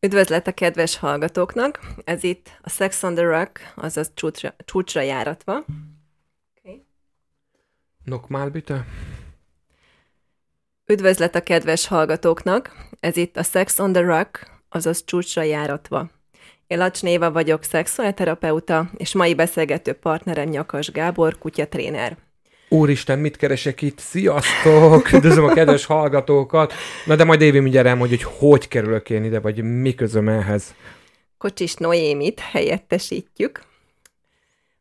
Üdvözlet a kedves hallgatóknak! Ez itt a Sex on the Rock, azaz csúcsra, csúcsra járatva. Okay. Bitte. Üdvözlet a kedves hallgatóknak! Ez itt a Sex on the Rock, azaz csúcsra járatva. Én Lacs Néva vagyok, szexuálterapeuta, és mai beszélgető partnerem Nyakas Gábor, kutyatréner. Úristen, mit keresek itt? Sziasztok! Üdvözlöm a kedves hallgatókat! Na de majd Évi mindjárt elmondja, hogy hogy kerülök én ide, vagy mi közöm ehhez. Kocsis Noémit helyettesítjük,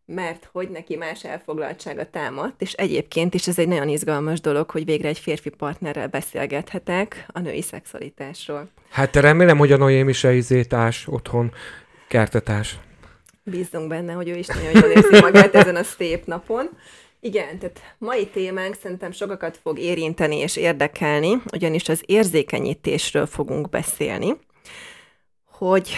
mert hogy neki más elfoglaltsága támadt, és egyébként is ez egy nagyon izgalmas dolog, hogy végre egy férfi partnerrel beszélgethetek a női szexualitásról. Hát remélem, hogy a Noémi se izétás otthon kertetás. Bízzunk benne, hogy ő is nagyon jól érzi magát ezen a szép napon. Igen, tehát mai témánk szerintem sokakat fog érinteni és érdekelni, ugyanis az érzékenyítésről fogunk beszélni, hogy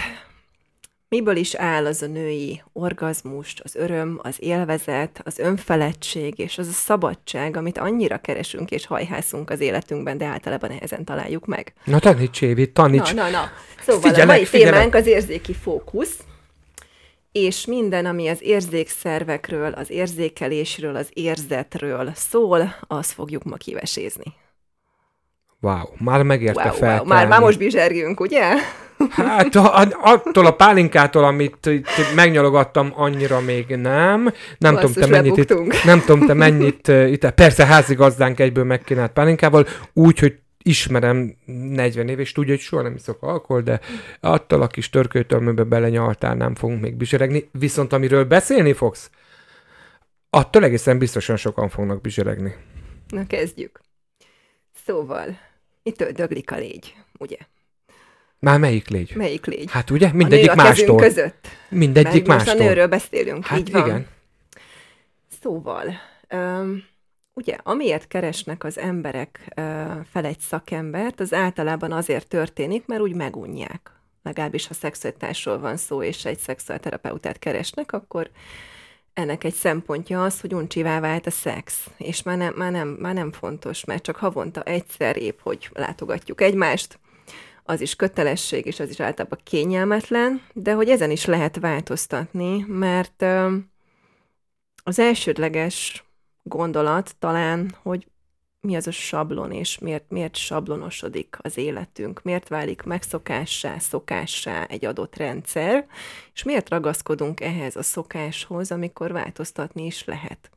miből is áll az a női orgazmust, az öröm, az élvezet, az önfeledtség és az a szabadság, amit annyira keresünk és hajhászunk az életünkben, de általában nehezen találjuk meg. Na taníts, Évi, taníts! Na, na, na. Szóval figyelek, a mai figyelek. témánk az érzéki fókusz, és minden, ami az érzékszervekről, az érzékelésről, az érzetről szól, azt fogjuk ma kivesézni. Wow, már megérte wow, fel. Wow. Már, már most bizsergünk, ugye? Hát a, attól a pálinkától, amit itt megnyalogattam, annyira még nem. Nem tudom, te mennyit itt, nem tudom, te mennyit itt, persze házigazdánk egyből megkínált pálinkával, úgy, hogy ismerem 40 év, és tudja, hogy soha nem iszok alkohol, de attól a kis törkőtölmőbe belenyaltál, nem fogunk még bizseregni. Viszont amiről beszélni fogsz, attól egészen biztosan sokan fognak bizseregni. Na kezdjük. Szóval, itt döglik a légy, ugye? Már melyik légy? Melyik légy? Hát ugye, mindegyik a nő a mástól. között. Mindegyik Mert mástól. Most a nőről beszélünk, hát így van. igen. Szóval, um, Ugye, amiért keresnek az emberek fel egy szakembert, az általában azért történik, mert úgy megunják. Legalábbis, ha szexualitásról van szó, és egy szexuálterapeutát keresnek, akkor ennek egy szempontja az, hogy uncsivá vált a szex, és már nem, már, nem, már nem fontos, mert csak havonta egyszer épp, hogy látogatjuk egymást, az is kötelesség, és az is általában kényelmetlen, de hogy ezen is lehet változtatni, mert az elsődleges gondolat talán, hogy mi az a sablon, és miért, miért sablonosodik az életünk, miért válik megszokássá, szokássá egy adott rendszer, és miért ragaszkodunk ehhez a szokáshoz, amikor változtatni is lehet.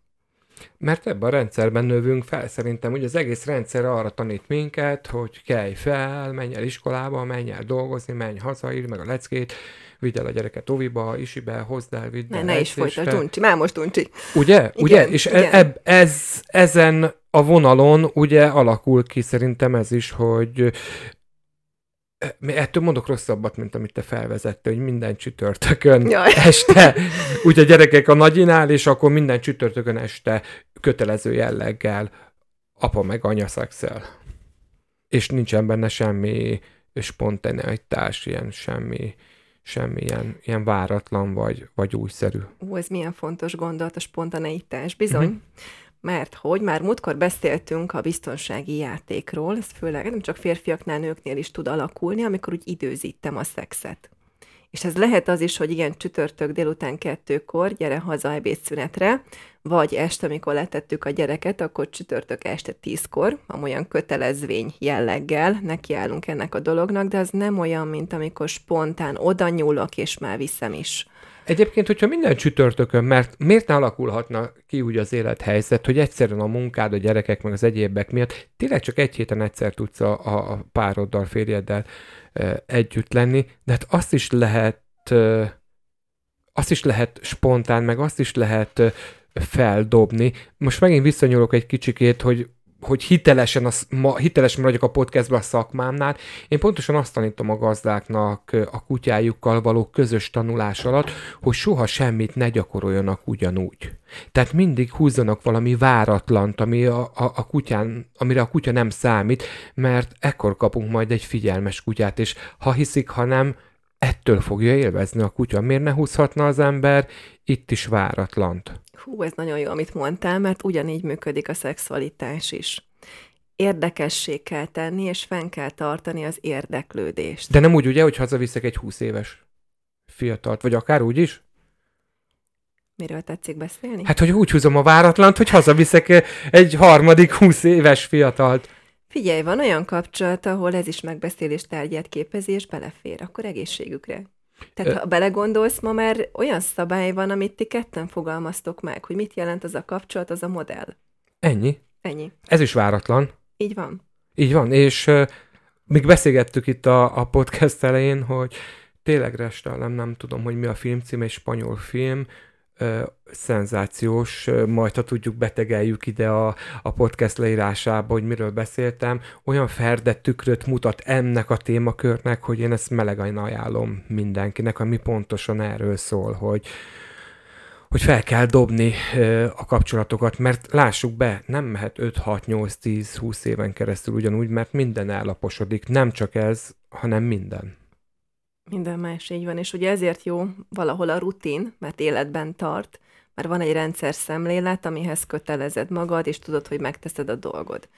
Mert ebben a rendszerben növünk fel, szerintem, hogy az egész rendszer arra tanít minket, hogy kelj fel, menj el iskolába, menj el dolgozni, menj haza, írd meg a leckét, vidd el a gyereket oviba, isibe, hozd el, vidd el. Ne, ne is folytasd, Uncsi, már most Uncsi. Ugye? Igen, ugye? És e- igen. Eb, ez, ezen a vonalon ugye alakul ki szerintem ez is, hogy ettől mondok rosszabbat, mint amit te felvezette, hogy minden csütörtökön Jaj. este, úgy a gyerekek a nagyinál, és akkor minden csütörtökön este kötelező jelleggel apa meg anya szexel. És nincsen benne semmi spontaneitás, ilyen semmi semmilyen ilyen váratlan vagy, vagy újszerű. Ó, ez milyen fontos gondolat, a spontaneitás. Bizony. Uh-huh. Mert hogy már múltkor beszéltünk a biztonsági játékról, ez főleg nem csak férfiaknál, nőknél is tud alakulni, amikor úgy időzítem a szexet. És ez lehet az is, hogy igen, csütörtök délután kettőkor, gyere haza ebédszünetre, vagy este, amikor letettük a gyereket, akkor csütörtök este tízkor, amolyan kötelezvény jelleggel nekiállunk ennek a dolognak, de az nem olyan, mint amikor spontán oda nyúlok, és már viszem is. Egyébként, hogyha minden csütörtökön, mert miért ne alakulhatna ki úgy az élethelyzet, hogy egyszerűen a munkád, a gyerekek, meg az egyébek miatt tényleg csak egy héten egyszer tudsz a, a pároddal, férjeddel e, együtt lenni, de hát azt is lehet e, azt is lehet spontán, meg azt is lehet feldobni. Most megint visszanyúlok egy kicsikét, hogy hogy hitelesen, az, ma, hitelesen maradjak a podcastban a szakmámnál, én pontosan azt tanítom a gazdáknak a kutyájukkal való közös tanulás alatt, hogy soha semmit ne gyakoroljanak ugyanúgy. Tehát mindig húzzanak valami váratlant, ami a, a, a kutyán, amire a kutya nem számít, mert ekkor kapunk majd egy figyelmes kutyát, és ha hiszik, ha nem, ettől fogja élvezni a kutya. Miért ne húzhatna az ember itt is váratlant? Hú, ez nagyon jó, amit mondtál, mert ugyanígy működik a szexualitás is. érdekessé kell tenni, és fenn kell tartani az érdeklődést. De nem úgy ugye, hogy hazaviszek egy 20 éves fiatalt, vagy akár úgy is? Miről tetszik beszélni? Hát, hogy úgy húzom a váratlant, hogy hazaviszek egy harmadik 20 éves fiatalt. Figyelj, van olyan kapcsolat, ahol ez is megbeszélés tárgyát képezi, és belefér, akkor egészségükre. Tehát, ha belegondolsz, ma már olyan szabály van, amit ti ketten fogalmaztok meg, hogy mit jelent az a kapcsolat, az a modell. Ennyi. Ennyi. Ez is váratlan. Így van. Így van, és uh, még beszélgettük itt a, a podcast elején, hogy tényleg restelem, nem tudom, hogy mi a film cím, egy spanyol film, szenzációs, majd ha tudjuk, betegeljük ide a, a podcast leírásába, hogy miről beszéltem, olyan ferdett tükröt mutat ennek a témakörnek, hogy én ezt melegen ajánlom mindenkinek, ami pontosan erről szól, hogy, hogy fel kell dobni a kapcsolatokat, mert lássuk be, nem mehet 5, 6, 8, 10, 20 éven keresztül ugyanúgy, mert minden ellaposodik. Nem csak ez, hanem minden. Minden más így van, és ugye ezért jó valahol a rutin, mert életben tart, mert van egy rendszer szemlélet, amihez kötelezed magad, és tudod, hogy megteszed a dolgod.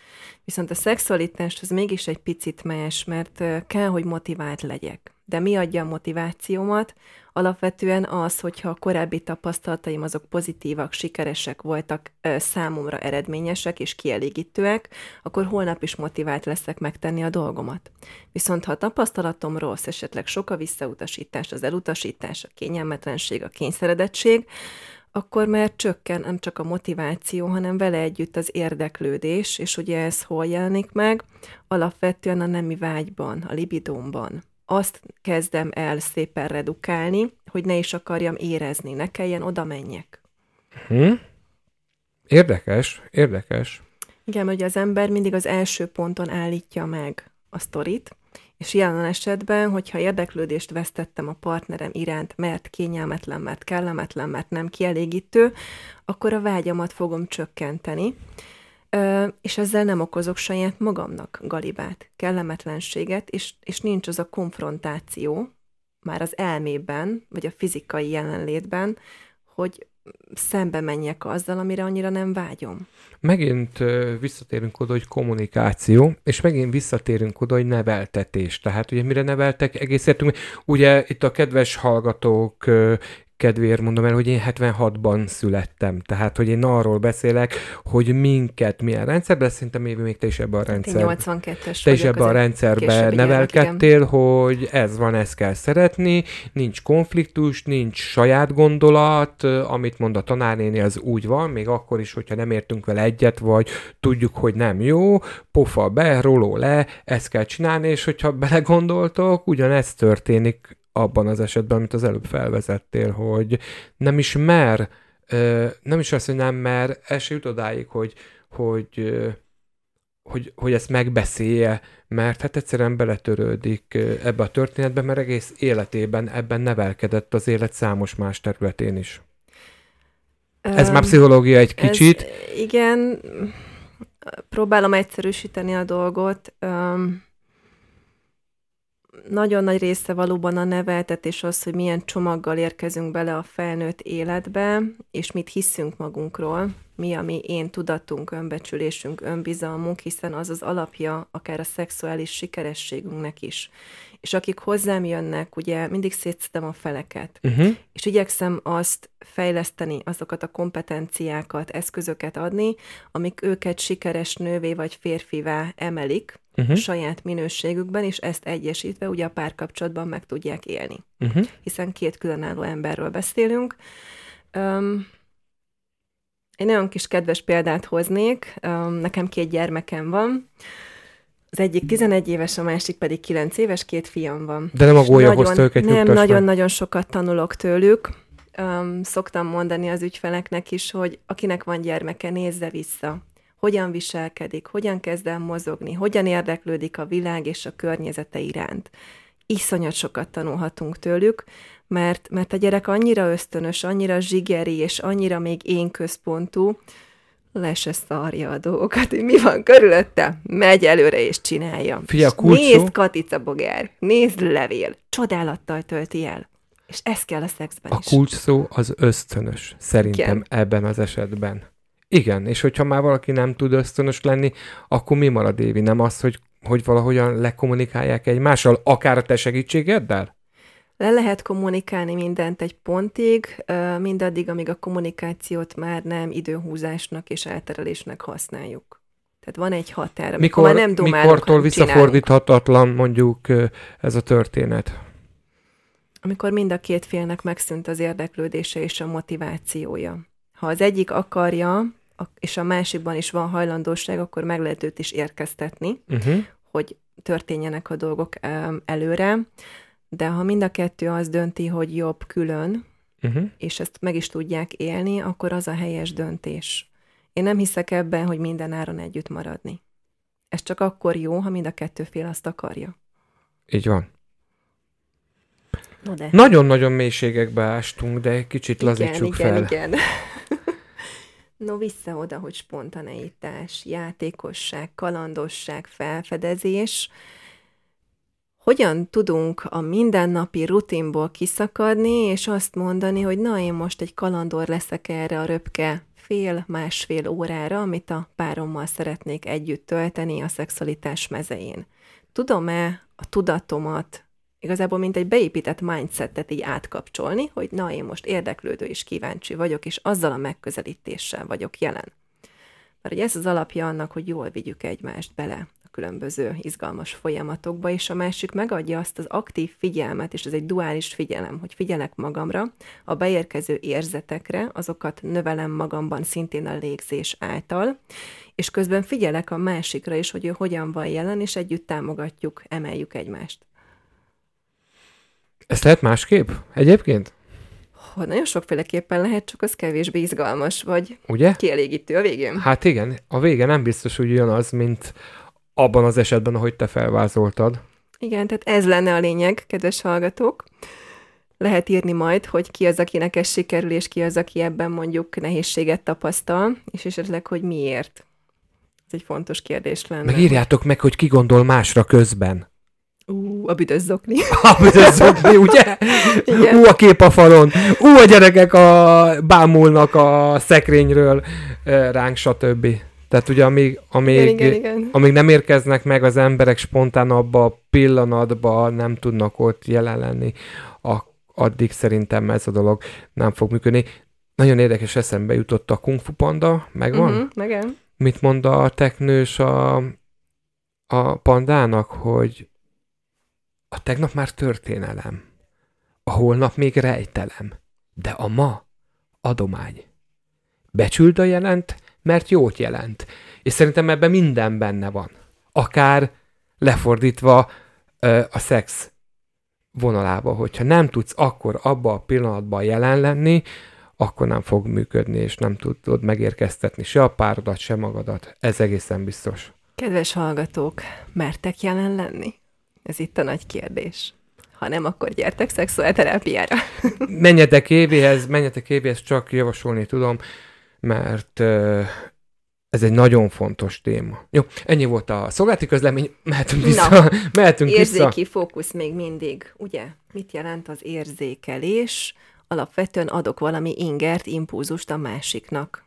Viszont a szexualitás az mégis egy picit más, mert kell, hogy motivált legyek. De mi adja a motivációmat? Alapvetően az, hogyha a korábbi tapasztalataim azok pozitívak, sikeresek voltak, számomra eredményesek és kielégítőek, akkor holnap is motivált leszek megtenni a dolgomat. Viszont ha a tapasztalatom rossz, esetleg sok a visszautasítás, az elutasítás, a kényelmetlenség, a kényszeredettség, akkor már csökken nem csak a motiváció, hanem vele együtt az érdeklődés, és ugye ez hol jelenik meg? Alapvetően a nemi vágyban, a libidómban. Azt kezdem el szépen redukálni, hogy ne is akarjam érezni, ne kelljen oda menjek. Hm? Érdekes, érdekes. Igen, hogy az ember mindig az első ponton állítja meg a sztorit, és jelen esetben, hogyha érdeklődést vesztettem a partnerem iránt, mert kényelmetlen, mert kellemetlen, mert nem kielégítő, akkor a vágyamat fogom csökkenteni, és ezzel nem okozok saját magamnak galibát, kellemetlenséget, és, és nincs az a konfrontáció már az elmében, vagy a fizikai jelenlétben, hogy szembe menjek azzal, amire annyira nem vágyom. Megint visszatérünk oda, hogy kommunikáció, és megint visszatérünk oda, hogy neveltetés. Tehát ugye mire neveltek, egész értünk, ugye itt a kedves hallgatók kedvéért mondom el, hogy én 76-ban születtem. Tehát, hogy én arról beszélek, hogy minket milyen rendszerben, szerintem még, még te is ebben a rendszerben. Hát 82-es Te is ebben a rendszerben nevelkedtél, hogy ez van, ezt kell szeretni, nincs konfliktus, nincs saját gondolat, amit mond a tanárnéni, az úgy van, még akkor is, hogyha nem értünk vele egyet, vagy tudjuk, hogy nem jó, pofa be, roló le, ezt kell csinálni, és hogyha belegondoltok, ugyanez történik abban az esetben, amit az előbb felvezettél, hogy nem is mer, nem is azt, hogy nem mer, el se jut odáig, hogy, hogy, hogy, hogy ezt megbeszélje, mert hát egyszerűen beletörődik ebbe a történetbe, mert egész életében ebben nevelkedett az élet számos más területén is. Ez már pszichológia egy kicsit. Ez, igen, próbálom egyszerűsíteni a dolgot. Um, nagyon nagy része valóban a neveltetés az, hogy milyen csomaggal érkezünk bele a felnőtt életbe, és mit hiszünk magunkról, mi a mi én tudatunk, önbecsülésünk, önbizalmunk, hiszen az az alapja akár a szexuális sikerességünknek is. És akik hozzám jönnek, ugye mindig szétszedem a feleket, uh-huh. és igyekszem azt fejleszteni, azokat a kompetenciákat, eszközöket adni, amik őket sikeres nővé vagy férfivá emelik, uh-huh. saját minőségükben, és ezt egyesítve ugye a párkapcsolatban meg tudják élni. Uh-huh. Hiszen két különálló emberről beszélünk. Um, én nagyon kis kedves példát hoznék. Um, nekem két gyermekem van. Az egyik 11 éves, a másik pedig 9 éves, két fiam van. De nem a gólya hozta őket Nem, nagyon-nagyon sokat tanulok tőlük. Um, szoktam mondani az ügyfeleknek is, hogy akinek van gyermeke, nézze vissza hogyan viselkedik, hogyan kezd el mozogni, hogyan érdeklődik a világ és a környezete iránt. Iszonyat sokat tanulhatunk tőlük, mert, mert a gyerek annyira ösztönös, annyira zsigeri, és annyira még én központú, le se szarja a dolgokat, hogy mi van körülötte, megy előre és csinálja. Fia, Nézd Katica Bogár, nézd levél, csodálattal tölti el. És ez kell a szexben a is. A kulcs szó az ösztönös, szerintem Igen. ebben az esetben Igen, és hogyha már valaki nem tud ösztönös lenni, akkor mi marad, Évi? Nem az, hogy, hogy valahogyan lekommunikálják egymással, akár a te segítségeddel? Le lehet kommunikálni mindent egy pontig, mindaddig, amíg a kommunikációt már nem időhúzásnak és elterelésnek használjuk. Tehát van egy határ, mikor, már nem dumálunk, Mikortól visszafordíthatatlan mondjuk ez a történet? Amikor mind a két félnek megszűnt az érdeklődése és a motivációja. Ha az egyik akarja, és a másikban is van hajlandóság, akkor meg lehet őt is érkeztetni, uh-huh. hogy történjenek a dolgok előre. De ha mind a kettő az dönti, hogy jobb külön, uh-huh. és ezt meg is tudják élni, akkor az a helyes döntés. Én nem hiszek ebben, hogy minden áron együtt maradni. Ez csak akkor jó, ha mind a kettő fél azt akarja. Így van. No de. Nagyon-nagyon mélységekbe ástunk, de kicsit igen, lazítsuk igen, fel. Igen, igen. no, vissza oda, hogy spontaneitás, játékosság, kalandosság, felfedezés. Hogyan tudunk a mindennapi rutinból kiszakadni, és azt mondani, hogy na, én most egy kalandor leszek erre a röpke fél-másfél órára, amit a párommal szeretnék együtt tölteni a szexualitás mezején. Tudom-e a tudatomat igazából mint egy beépített mindsetet így átkapcsolni, hogy na, én most érdeklődő és kíváncsi vagyok, és azzal a megközelítéssel vagyok jelen. Mert ugye ez az alapja annak, hogy jól vigyük egymást bele különböző izgalmas folyamatokba, és a másik megadja azt az aktív figyelmet, és ez egy duális figyelem, hogy figyelek magamra, a beérkező érzetekre, azokat növelem magamban szintén a légzés által, és közben figyelek a másikra is, hogy ő hogyan van jelen, és együtt támogatjuk, emeljük egymást. Ezt lehet másképp egyébként? hogy nagyon sokféleképpen lehet, csak az kevésbé izgalmas, vagy Ugye? kielégítő a végén. Hát igen, a vége nem biztos, hogy jön az, mint abban az esetben, ahogy te felvázoltad. Igen, tehát ez lenne a lényeg, kedves hallgatók. Lehet írni majd, hogy ki az, akinek ez sikerül, és ki az, aki ebben mondjuk nehézséget tapasztal, és esetleg, hogy miért. Ez egy fontos kérdés lenne. Meg írjátok meg, hogy ki gondol másra közben. Ú, a büdös zokni. A büdös zokni, ugye? Igen. Ú, a kép a falon. Ú, a gyerekek a, bámulnak a szekrényről ránk, stb. Tehát ugye amíg, amíg, igen, igen, igen. amíg nem érkeznek meg az emberek spontán abba a pillanatba, nem tudnak ott jelen lenni, a, addig szerintem ez a dolog nem fog működni. Nagyon érdekes eszembe jutott a Kung Fu Panda, megvan? Uh-huh, igen. Mit mond a teknős a, a pandának, hogy a tegnap már történelem, a holnap még rejtelem, de a ma adomány. Becsüld a jelent, mert jót jelent. És szerintem ebben minden benne van. Akár lefordítva ö, a szex vonalába, hogyha nem tudsz akkor abba a pillanatban jelen lenni, akkor nem fog működni, és nem tudod megérkeztetni se a párodat, se magadat. Ez egészen biztos. Kedves hallgatók, mertek jelen lenni? Ez itt a nagy kérdés. Ha nem, akkor gyertek szexuálterápiára. menjetek évéhez, menjetek évéhez, csak javasolni tudom mert ez egy nagyon fontos téma. Jó, ennyi volt a szolgálati közlemény, mehetünk vissza. Na, mehetünk érzéki vissza. fókusz még mindig, ugye? Mit jelent az érzékelés? Alapvetően adok valami ingert, impulzust a másiknak.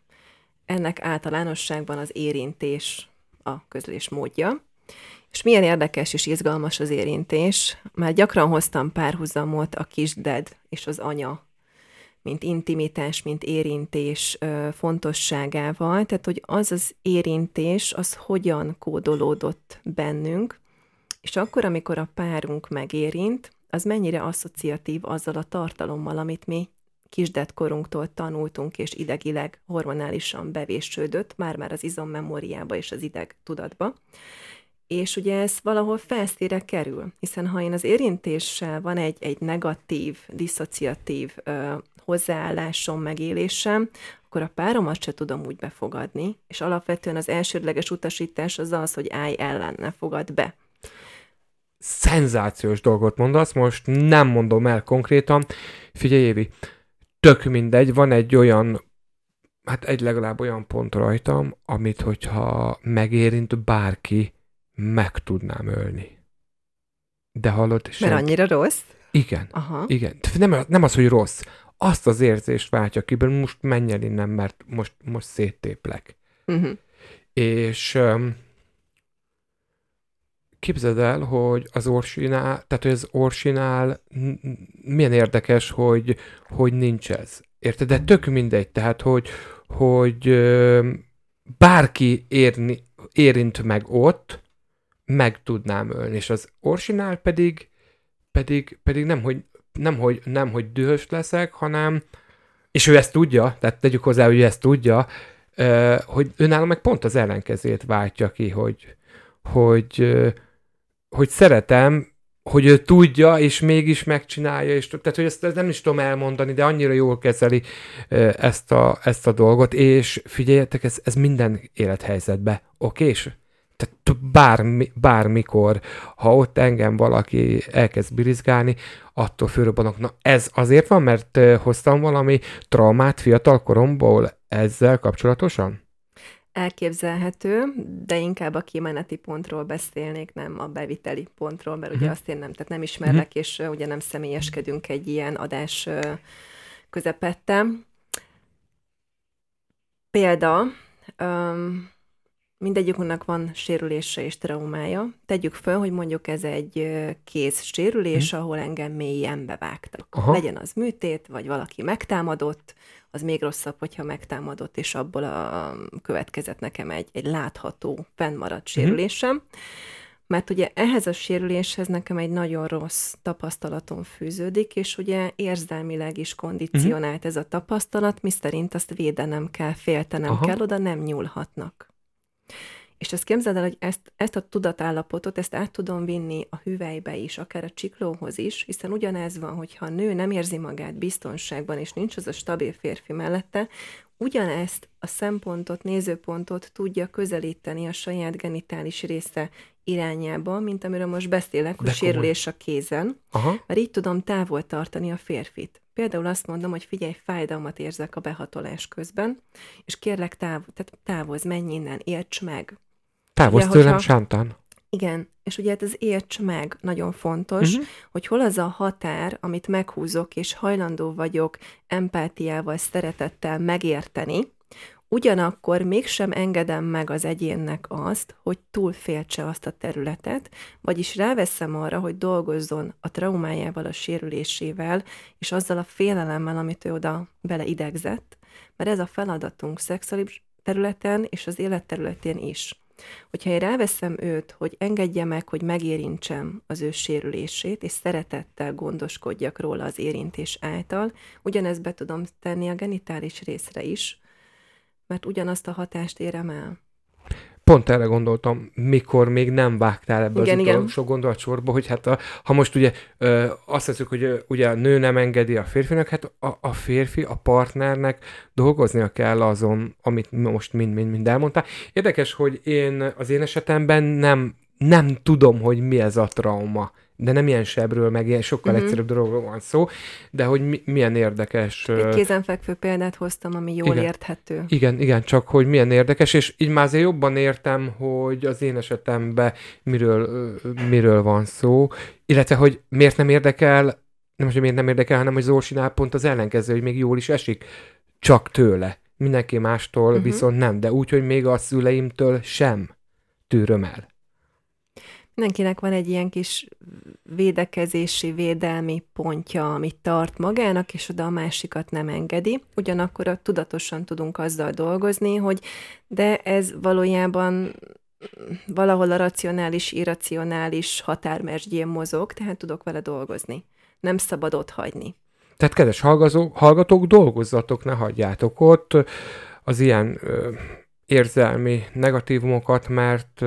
Ennek általánosságban az érintés a közlés módja. És milyen érdekes és izgalmas az érintés. Már gyakran hoztam párhuzamot a kisded és az anya mint intimitás, mint érintés fontosságával, tehát hogy az az érintés, az hogyan kódolódott bennünk, és akkor, amikor a párunk megérint, az mennyire asszociatív azzal a tartalommal, amit mi kisdetkorunktól tanultunk, és idegileg hormonálisan bevésődött, már-már az izommemóriába és az ideg tudatba. És ugye ez valahol felszíre kerül, hiszen ha én az érintéssel van egy, egy negatív, diszociatív ö, hozzáállásom, megélésem, akkor a páromat se tudom úgy befogadni, és alapvetően az elsődleges utasítás az az, hogy állj ellen, ne fogad be. Szenzációs dolgot mondasz, most nem mondom el konkrétan. Figyelj, Évi, tök mindegy, van egy olyan, hát egy legalább olyan pont rajtam, amit hogyha megérint bárki, meg tudnám ölni. De hallott? Mert annyira rossz? Igen. Aha. Igen. Nem, nem az, hogy rossz azt az érzést váltja ki, most menj el innen, mert most, most széttéplek. Uh-huh. És um, képzeld el, hogy az orsinál, tehát hogy az orsinál milyen érdekes, hogy, hogy nincs ez. Érted? De tök mindegy, tehát hogy, hogy bárki érni, érint meg ott, meg tudnám ölni, és az orsinál pedig, pedig, pedig nem, hogy, nem, hogy, nem, hogy dühös leszek, hanem, és ő ezt tudja, tehát tegyük hozzá, hogy ő ezt tudja, hogy önálló meg pont az ellenkezét váltja ki, hogy, hogy, hogy szeretem, hogy ő tudja, és mégis megcsinálja, és tehát, hogy ezt, ezt nem is tudom elmondani, de annyira jól kezeli ezt a, ezt a dolgot, és figyeljetek, ez, ez minden élethelyzetben, oké? És tehát bármi, bármikor, ha ott engem valaki elkezd birizgálni, attól fölrobbanok. Na ez azért van, mert hoztam valami traumát fiatal koromból ezzel kapcsolatosan? Elképzelhető, de inkább a kimeneti pontról beszélnék, nem a beviteli pontról, mert ugye uh-huh. azt én nem, tehát nem ismerlek, uh-huh. és ugye nem személyeskedünk egy ilyen adás közepette. Példa, um, mindegyikünknek van sérülése és traumája. Tegyük föl, hogy mondjuk ez egy kéz sérülés, hmm. ahol engem mélyen bevágtak. Aha. Legyen az műtét, vagy valaki megtámadott, az még rosszabb, hogyha megtámadott, és abból a következett nekem egy, egy látható, fennmaradt mhm. sérülésem. Hmm. Mert ugye ehhez a sérüléshez nekem egy nagyon rossz tapasztalatom fűződik, és ugye érzelmileg is kondicionált uh-huh. ez a tapasztalat, mi szerint azt védenem kell, féltenem Aha. kell, oda nem nyúlhatnak. És ezt képzeld el, hogy ezt, ezt a tudatállapotot, ezt át tudom vinni a hüvelybe is, akár a csiklóhoz is, hiszen ugyanez van, hogyha a nő nem érzi magát biztonságban, és nincs az a stabil férfi mellette, ugyanezt a szempontot, nézőpontot tudja közelíteni a saját genitális része irányába, mint amiről most beszélek, hogy sérülés a kézen, Aha. mert így tudom távol tartani a férfit. Például azt mondom, hogy figyelj, fájdalmat érzek a behatolás közben, és kérlek táv, tehát távozz, menj innen, érts meg. Távozz tőlem, hogyha... Sántan. Igen, és ugye hát ez érts meg nagyon fontos, uh-huh. hogy hol az a határ, amit meghúzok, és hajlandó vagyok empátiával, szeretettel megérteni, ugyanakkor mégsem engedem meg az egyénnek azt, hogy túlféltse azt a területet, vagyis ráveszem arra, hogy dolgozzon a traumájával, a sérülésével, és azzal a félelemmel, amit ő oda bele idegzett, mert ez a feladatunk szexuális területen és az életterületén is. Hogyha én ráveszem őt, hogy engedje meg, hogy megérintsem az ő sérülését, és szeretettel gondoskodjak róla az érintés által, ugyanezt be tudom tenni a genitális részre is, mert ugyanazt a hatást érem el. Pont erre gondoltam, mikor még nem vágtál ebbe igen, az utolsó gondolatsorba, hogy hát a, ha most ugye ö, azt hiszük, hogy ö, ugye a nő nem engedi a férfinak, hát a, a férfi, a partnernek dolgoznia kell azon, amit most mind-mind elmondtál. Érdekes, hogy én az én esetemben nem, nem tudom, hogy mi ez a trauma de nem ilyen sebről, meg ilyen sokkal uh-huh. egyszerűbb dologról van szó, de hogy mi, milyen érdekes. Egy kézenfekvő példát hoztam, ami jól igen, érthető. Igen, igen, csak hogy milyen érdekes, és így már azért jobban értem, hogy az én esetemben miről, miről van szó, illetve, hogy miért nem érdekel, nem most, hogy miért nem érdekel, hanem hogy Zorsinál pont az ellenkező, hogy még jól is esik, csak tőle. Mindenki mástól uh-huh. viszont nem, de úgy, hogy még a szüleimtől sem tűröm el. Mindenkinek van egy ilyen kis védekezési, védelmi pontja, amit tart magának, és oda a másikat nem engedi. Ugyanakkor tudatosan tudunk azzal dolgozni, hogy de ez valójában valahol a racionális, irracionális határmesdjén mozog, tehát tudok vele dolgozni. Nem szabad ott hagyni. Tehát, kedves hallgatók, dolgozzatok, ne hagyjátok ott az ilyen ö, érzelmi negatívumokat, mert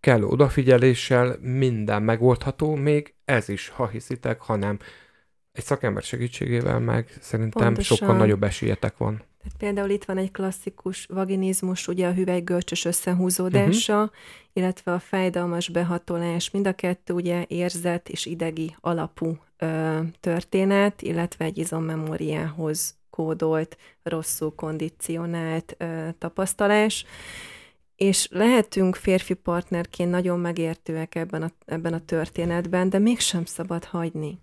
kell odafigyeléssel minden megoldható, még ez is, ha hiszitek, hanem egy szakember segítségével meg szerintem Pontosan. sokkal nagyobb esélyetek van. Tehát például itt van egy klasszikus vaginizmus, ugye a hüvelygörcsös összehúzódása, uh-huh. illetve a fájdalmas behatolás, mind a kettő ugye érzet és idegi alapú ö, történet, illetve egy izommemóriához kódolt, rosszul kondicionált ö, tapasztalás, és lehetünk férfi partnerként nagyon megértőek ebben a, ebben a történetben, de mégsem szabad hagyni.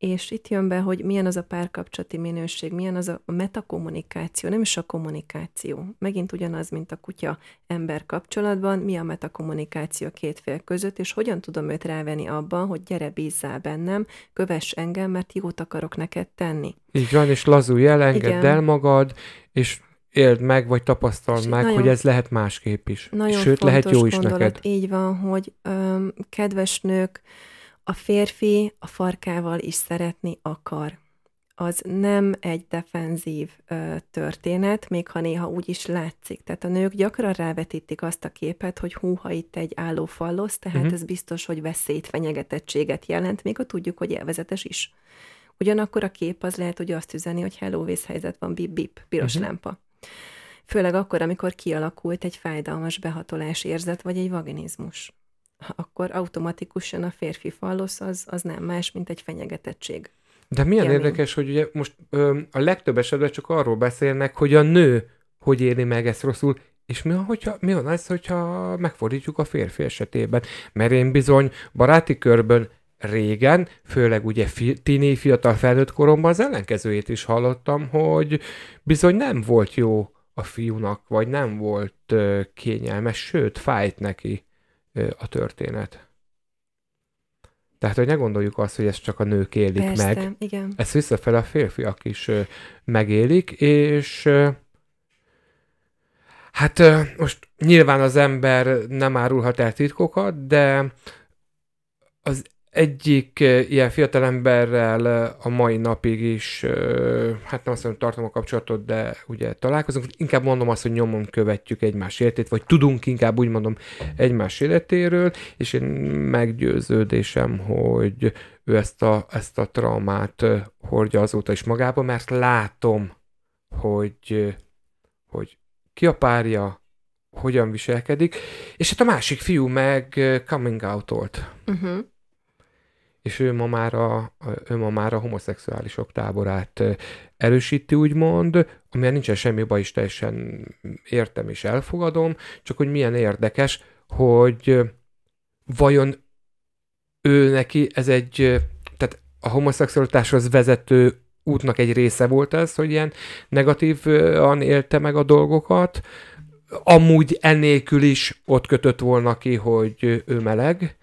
És itt jön be, hogy milyen az a párkapcsolati minőség, milyen az a metakommunikáció, nem is a kommunikáció. Megint ugyanaz, mint a kutya-ember kapcsolatban, mi a metakommunikáció a két fél között, és hogyan tudom őt rávenni abban, hogy gyere, bízzál bennem, kövess engem, mert jót akarok neked tenni. Így van, és lazulj el, engedd el magad, és éld meg, vagy tapasztald meg, nagyon, hogy ez lehet másképp is. Nagyon Sőt, lehet jó is gondolat. neked. Így van, hogy öm, kedves nők, a férfi a farkával is szeretni akar. Az nem egy defenzív ö, történet, még ha néha úgy is látszik. Tehát a nők gyakran rávetítik azt a képet, hogy húha itt egy álló fallosz, tehát uh-huh. ez biztos, hogy veszélyt, fenyegetettséget jelent, még ha tudjuk, hogy élvezetes is. Ugyanakkor a kép az lehet, hogy azt üzeni, hogy hello, vészhelyzet van, bip, bip, piros uh-huh. lámpa. Főleg akkor, amikor kialakult egy fájdalmas behatolás érzet, vagy egy vaginizmus akkor automatikusan a férfi fallosz az, az nem más, mint egy fenyegetettség. De milyen Élmény. érdekes, hogy ugye most ö, a legtöbb esetben csak arról beszélnek, hogy a nő hogy éli meg ezt rosszul, és mi, hogyha, mi van ez, hogyha megfordítjuk a férfi esetében? Mert én bizony baráti körben régen, főleg ugye fi, tini, fiatal felnőtt koromban az ellenkezőjét is hallottam, hogy bizony nem volt jó a fiúnak, vagy nem volt uh, kényelmes, sőt, fájt neki a történet. Tehát, hogy ne gondoljuk azt, hogy ezt csak a nők élik Persze, meg. igen. Ezt visszafele a férfiak is megélik, és hát most nyilván az ember nem árulhat el titkokat, de az egyik eh, ilyen fiatalemberrel eh, a mai napig is, eh, hát nem azt mondom, tartom a kapcsolatot, de ugye találkozunk. Inkább mondom azt, hogy nyomon követjük egymás életét, vagy tudunk inkább úgy mondom egymás életéről, és én meggyőződésem, hogy ő ezt a, ezt a traumát hordja azóta is magába, mert látom, hogy, hogy ki a párja, hogyan viselkedik, és hát a másik fiú meg coming out-olt. Uh-huh és ő ma már a, ő ma már a homoszexuálisok táborát erősíti, úgymond, amivel nincsen semmi baj, is teljesen értem és elfogadom, csak hogy milyen érdekes, hogy vajon ő neki ez egy, tehát a homoszexualitáshoz vezető útnak egy része volt ez, hogy ilyen negatívan élte meg a dolgokat, amúgy ennélkül is ott kötött volna ki, hogy ő meleg,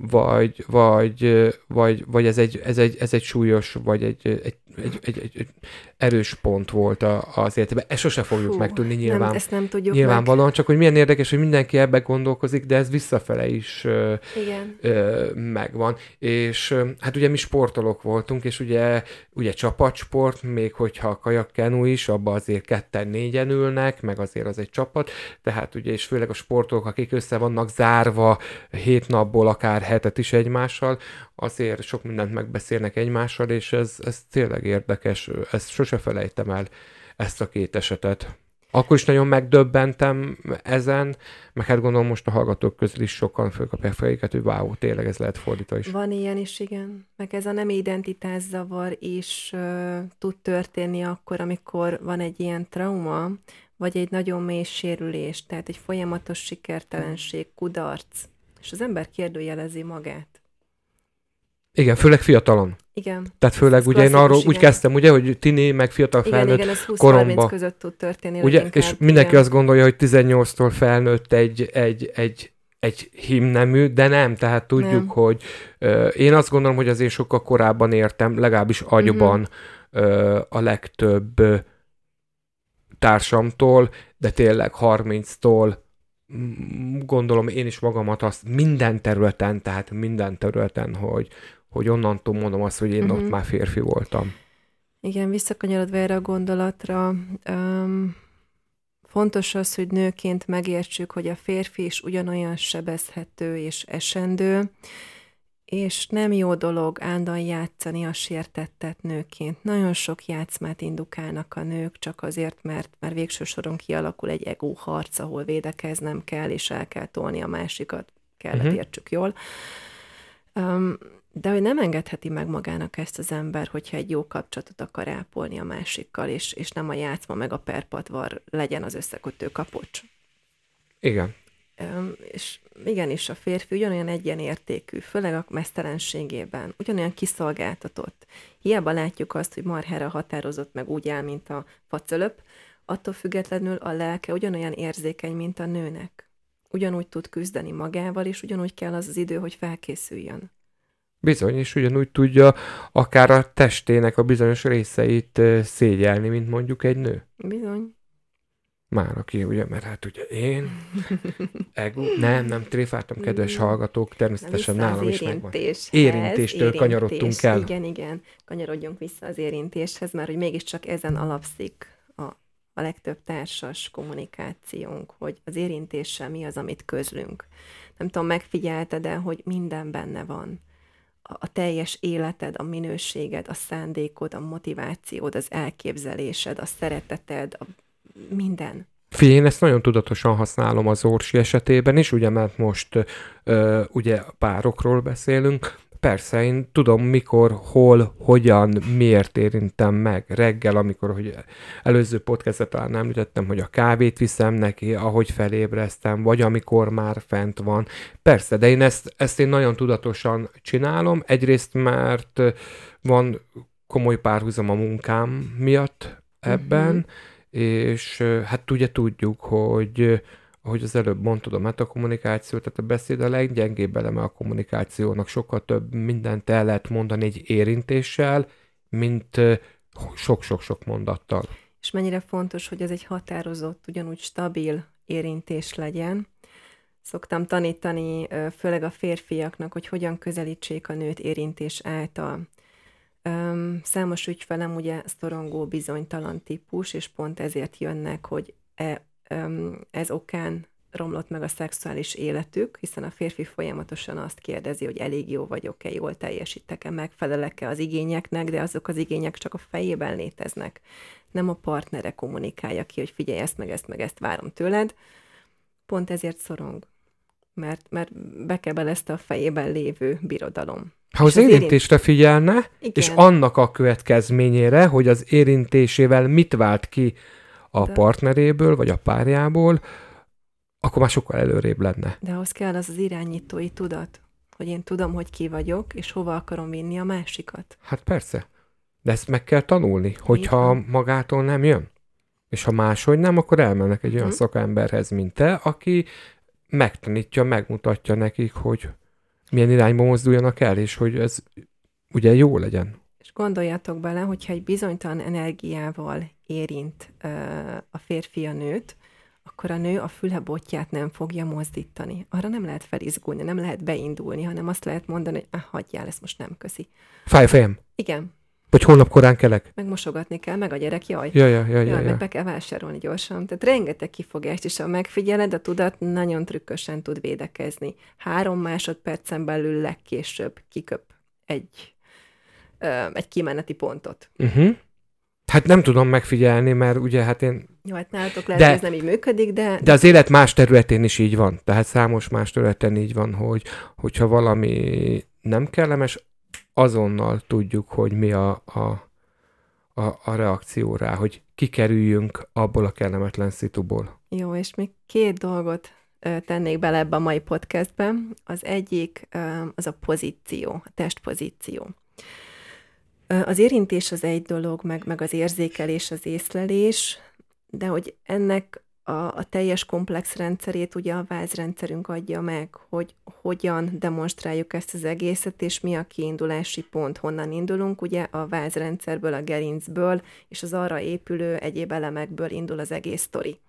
vagy, vagy, vagy, vagy ez, egy, ez, egy, ez egy súlyos, vagy egy, egy, egy, egy, egy, egy erős pont volt az életében. Ezt sose fogjuk Hú, megtudni nyilván. Nem, ezt nem tudjuk Nyilvánvalóan, meg. csak hogy milyen érdekes, hogy mindenki ebbe gondolkozik, de ez visszafele is Igen. Ö, megvan. És hát ugye mi sportolók voltunk, és ugye, ugye csapatsport, még hogyha a kajakkenu is, abba azért ketten négyen ülnek, meg azért az egy csapat, tehát ugye, és főleg a sportolók, akik össze vannak zárva hét napból, akár hetet is egymással, azért sok mindent megbeszélnek egymással, és ez, ez tényleg érdekes, ezt sose felejtem el, ezt a két esetet. Akkor is nagyon megdöbbentem ezen, meg hát gondolom most a hallgatók közül is sokan fölkapják fejéket, hogy wow, tényleg ez lehet fordítva is. Van ilyen is, igen. Meg ez a nem identitászavar is uh, tud történni akkor, amikor van egy ilyen trauma, vagy egy nagyon mély sérülés, tehát egy folyamatos sikertelenség, kudarc, és az ember kérdőjelezi magát. Igen, főleg fiatalon. Igen. Tehát főleg ugye én arról igen. úgy kezdtem, ugye, hogy tini, meg fiatal igen, felnőtt igen, ez 20 koromba. között tud történni. Ugye, inkább, és mindenki igen. azt gondolja, hogy 18-tól felnőtt egy, egy, egy, egy himnemű, de nem, tehát tudjuk, nem. hogy uh, én azt gondolom, hogy azért sokkal korábban értem, legalábbis agyban uh-huh. uh, a legtöbb uh, társamtól, de tényleg 30-tól gondolom én is magamat azt minden területen, tehát minden területen, hogy, hogy onnantól mondom azt, hogy én uh-huh. ott már férfi voltam. Igen, visszakanyarodva erre a gondolatra, um, fontos az, hogy nőként megértsük, hogy a férfi is ugyanolyan sebezhető és esendő, és nem jó dolog állandóan játszani a sértettet nőként. Nagyon sok játszmát indukálnak a nők, csak azért, mert már végső soron kialakul egy ego harc, ahol védekeznem kell, és el kell tolni a másikat, kellett uh-huh. értsük jól. Um, de hogy nem engedheti meg magának ezt az ember, hogyha egy jó kapcsolatot akar ápolni a másikkal, és, és nem a játszma meg a perpatvar legyen az összekötő kapocs. Igen. És igenis a férfi ugyanolyan egyenértékű, főleg a mesztelenségében, ugyanolyan kiszolgáltatott. Hiába látjuk azt, hogy marhára határozott meg úgy áll, mint a facölöp, attól függetlenül a lelke ugyanolyan érzékeny, mint a nőnek. Ugyanúgy tud küzdeni magával, és ugyanúgy kell az az idő, hogy felkészüljön. Bizony, és ugyanúgy tudja akár a testének a bizonyos részeit szégyelni, mint mondjuk egy nő. Bizony. Már aki, ugye, mert hát ugye én, ego, nem, nem tréfáltam, kedves hallgatók, természetesen nálam is megvan. Érintéstől érintés, kanyarodtunk el. Igen, igen, kanyarodjunk vissza az érintéshez, mert hogy mégiscsak ezen alapszik a, a legtöbb társas kommunikációnk, hogy az érintéssel mi az, amit közlünk. Nem tudom, megfigyelted de hogy minden benne van? A teljes életed, a minőséged, a szándékod, a motivációd, az elképzelésed, a szereteted, a minden. Figyelj, én ezt nagyon tudatosan használom az Orsi esetében is, ugye, mert most ö, ugye párokról beszélünk, Persze, én tudom, mikor, hol, hogyan, miért érintem meg. Reggel, amikor hogy előző podcastet talán említettem, hogy a kávét viszem neki, ahogy felébreztem, vagy amikor már fent van. Persze, de én ezt, ezt én nagyon tudatosan csinálom. Egyrészt, mert van komoly párhuzam a munkám miatt ebben, uh-huh. És hát ugye tudjuk, hogy ahogy az előbb mondtad, a metakommunikáció, tehát a beszéd a leggyengébb eleme a kommunikációnak, sokkal több mindent el lehet mondani egy érintéssel, mint sok-sok-sok mondattal. És mennyire fontos, hogy ez egy határozott, ugyanúgy stabil érintés legyen. Szoktam tanítani főleg a férfiaknak, hogy hogyan közelítsék a nőt érintés által. Számos ügyfelem ugye szorongó, bizonytalan típus, és pont ezért jönnek, hogy e ez okán romlott meg a szexuális életük, hiszen a férfi folyamatosan azt kérdezi, hogy elég jó vagyok-e, jól teljesítek-e, megfelelek-e az igényeknek, de azok az igények csak a fejében léteznek. Nem a partnere kommunikálja ki, hogy figyelj, ezt meg ezt meg ezt várom tőled. Pont ezért szorong. Mert, mert bekebel ezt a fejében lévő birodalom. Ha az, az érintésre érint... figyelne, Igen. és annak a következményére, hogy az érintésével mit vált ki a De... partneréből, vagy a párjából, akkor már sokkal előrébb lenne. De ahhoz kell az az irányítói tudat, hogy én tudom, hogy ki vagyok, és hova akarom vinni a másikat. Hát persze. De ezt meg kell tanulni, hogyha magától nem jön. És ha máshogy nem, akkor elmennek egy olyan hmm. szakemberhez, mint te, aki megtanítja, megmutatja nekik, hogy milyen irányba mozduljanak el, és hogy ez ugye jó legyen. És gondoljatok bele, hogyha egy bizonytalan energiával érint ö, a férfi a nőt, akkor a nő a füle botját nem fogja mozdítani. Arra nem lehet felizgulni, nem lehet beindulni, hanem azt lehet mondani, hogy ah, hagyjál, ezt most nem köszi. Fáj fejem. Igen. Vagy holnap korán kelek. Meg mosogatni kell, meg a gyerek, jaj. Ja, ja, ja, ja, ja. Meg be kell vásárolni gyorsan. Tehát rengeteg kifogást, és ha megfigyeled, a tudat nagyon trükkösen tud védekezni. Három másodpercen belül legkésőbb kiköp egy, ö, egy kimeneti pontot. Uh-huh. Hát nem tudom megfigyelni, mert ugye hát én... Jó, hát nálatok lehet, de, ez nem így működik, de... De az élet más területén is így van. Tehát számos más területen így van, hogy hogyha valami nem kellemes, azonnal tudjuk, hogy mi a, a, a, a reakció rá, hogy kikerüljünk abból a kellemetlen szituból. Jó, és még két dolgot tennék bele ebbe a mai podcastbe. Az egyik az a pozíció, a testpozíció. Az érintés az egy dolog, meg, meg az érzékelés, az észlelés, de hogy ennek a, a teljes komplex rendszerét ugye a vázrendszerünk adja meg, hogy hogyan demonstráljuk ezt az egészet, és mi a kiindulási pont, honnan indulunk. Ugye a vázrendszerből, a gerincből, és az arra épülő egyéb elemekből indul az egész sztori.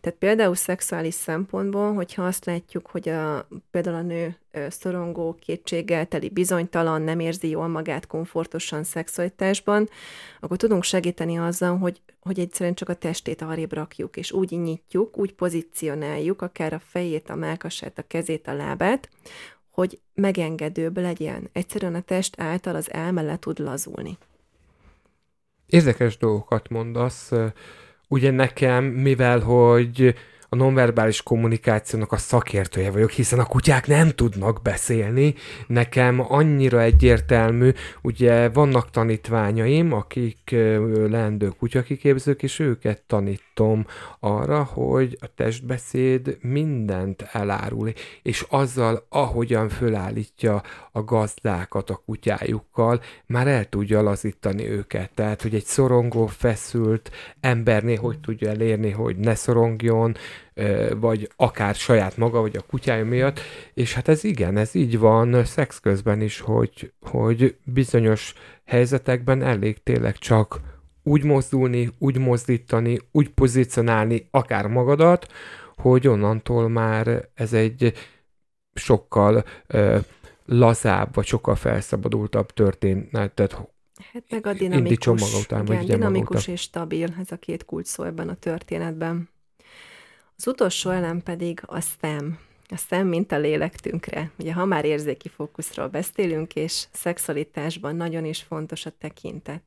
Tehát például szexuális szempontból, hogyha azt látjuk, hogy a, például a nő szorongó, kétséggel teli, bizonytalan, nem érzi jól magát komfortosan szexualitásban, akkor tudunk segíteni azzal, hogy, hogy egyszerűen csak a testét arrébb rakjuk, és úgy nyitjuk, úgy pozícionáljuk, akár a fejét, a melkasát, a kezét, a lábát, hogy megengedőbb legyen. Egyszerűen a test által az elme le tud lazulni. Érdekes dolgokat mondasz ugye nekem, mivel hogy a nonverbális kommunikációnak a szakértője vagyok, hiszen a kutyák nem tudnak beszélni. Nekem annyira egyértelmű, ugye vannak tanítványaim, akik leendő kutyakiképzők, és őket tanítom arra, hogy a testbeszéd mindent elárul, és azzal, ahogyan fölállítja a gazdákat a kutyájukkal, már el tudja lazítani őket. Tehát, hogy egy szorongó, feszült embernél hogy tudja elérni, hogy ne szorongjon, vagy akár saját maga, vagy a kutyája miatt, és hát ez igen, ez így van szex közben is, hogy, hogy bizonyos helyzetekben elég tényleg csak úgy mozdulni, úgy mozdítani, úgy pozícionálni akár magadat, hogy onnantól már ez egy sokkal ö, lazább, vagy sokkal felszabadultabb történetet Hát meg a dinamikus, után, igen, dinamikus és stabil, ez a két kulcs szó ebben a történetben. Az utolsó elem pedig a szem. A szem, mint a lélektünkre. Ugye, ha már érzéki fókuszról beszélünk, és szexualitásban nagyon is fontos a tekintet.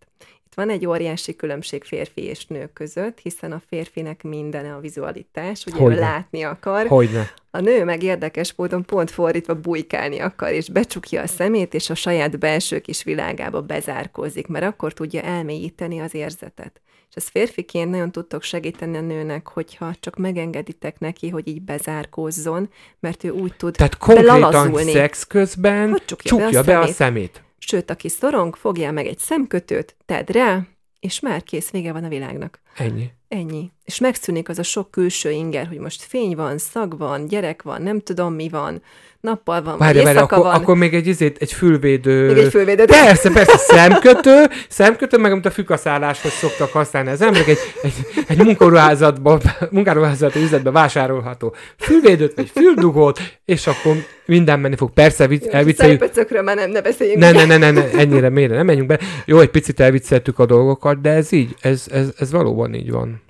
Itt van egy óriási különbség férfi és nő között, hiszen a férfinek minden a vizualitás, ugye Hogyne. ő látni akar. Hogyne. A nő meg érdekes módon pont fordítva bujkálni akar, és becsukja a szemét, és a saját belső kis világába bezárkózik, mert akkor tudja elmélyíteni az érzetet. És ez férfiként nagyon tudtok segíteni a nőnek, hogyha csak megengeditek neki, hogy így bezárkózzon, mert ő úgy tud Tehát konkrétan szex közben hogy csukja, csukja be, a, be a szemét. Sőt, aki szorong, fogjál meg egy szemkötőt, tedd rá, és már kész, vége van a világnak. Ennyi. Ennyi. És megszűnik az a sok külső inger, hogy most fény van, szag van, gyerek van, nem tudom mi van, nappal van, Várja, vagy éjszaka akkor, van. akkor még egy, izét, egy fülvédő... Még egy fülvédő. Persze, persze, szemkötő, szemkötő, meg amit a fükaszálláshoz szoktak használni az emberek, egy, egy, egy munkaruházatban, munkaruházati üzletben vásárolható fülvédőt, vagy füldugót, és akkor minden menni fog. Persze, vicc, elvicceljük. Szerpöcökről már nem, ne beszéljünk. Ne, ne, ne, ne, ne, ennyire mélyre nem menjünk be. Jó, egy picit elvicceltük a dolgokat, de ez így, ez, ez, ez valóban így van.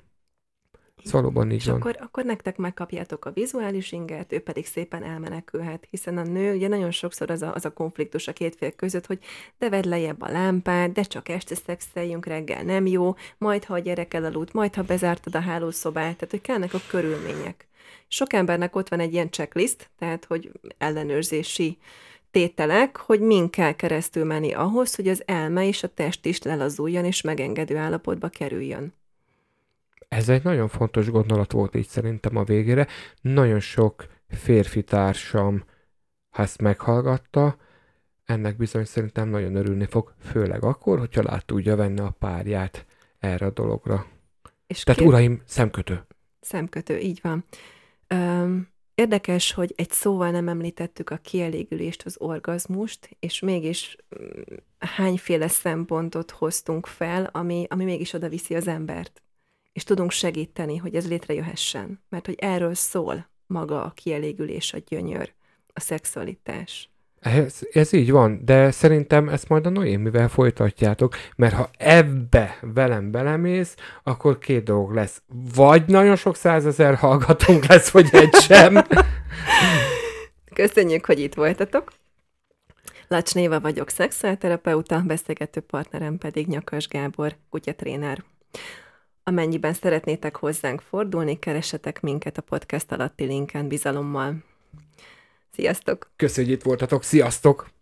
Ez valóban így és van. Akkor, akkor nektek megkapjátok a vizuális ingert, ő pedig szépen elmenekülhet, hiszen a nő, ugye nagyon sokszor az a, az a konfliktus a két fél között, hogy de vedd lejjebb a lámpát, de csak este szexeljünk, reggel nem jó, majd ha a gyerek elaludt, majd ha bezártad a hálószobát, tehát hogy kellnek a körülmények. Sok embernek ott van egy ilyen checklist, tehát hogy ellenőrzési tételek, hogy min kell keresztül menni ahhoz, hogy az elme és a test is lelazuljon és megengedő állapotba kerüljön. Ez egy nagyon fontos gondolat volt így szerintem a végére. Nagyon sok férfi társam ezt meghallgatta, ennek bizony szerintem nagyon örülni fog, főleg akkor, hogyha lát tudja venni a párját erre a dologra. És Tehát kér... uraim, szemkötő. Szemkötő, így van. Um, érdekes, hogy egy szóval nem említettük a kielégülést, az orgazmust, és mégis um, hányféle szempontot hoztunk fel, ami, ami mégis oda viszi az embert és tudunk segíteni, hogy ez létrejöhessen. Mert hogy erről szól maga a kielégülés, a gyönyör, a szexualitás. Ez, ez így van, de szerintem ezt majd a Noémivel folytatjátok, mert ha ebbe velem belemész, akkor két dolog lesz. Vagy nagyon sok százezer hallgatónk lesz, vagy egy sem. Köszönjük, hogy itt voltatok. Lacs Néva vagyok, szexuálterapeuta, beszélgető partnerem pedig Nyakas Gábor, kutyatréner. Amennyiben szeretnétek hozzánk fordulni, keresetek minket a podcast alatti linken bizalommal. Sziasztok! Köszönjük, hogy itt voltatok. Sziasztok!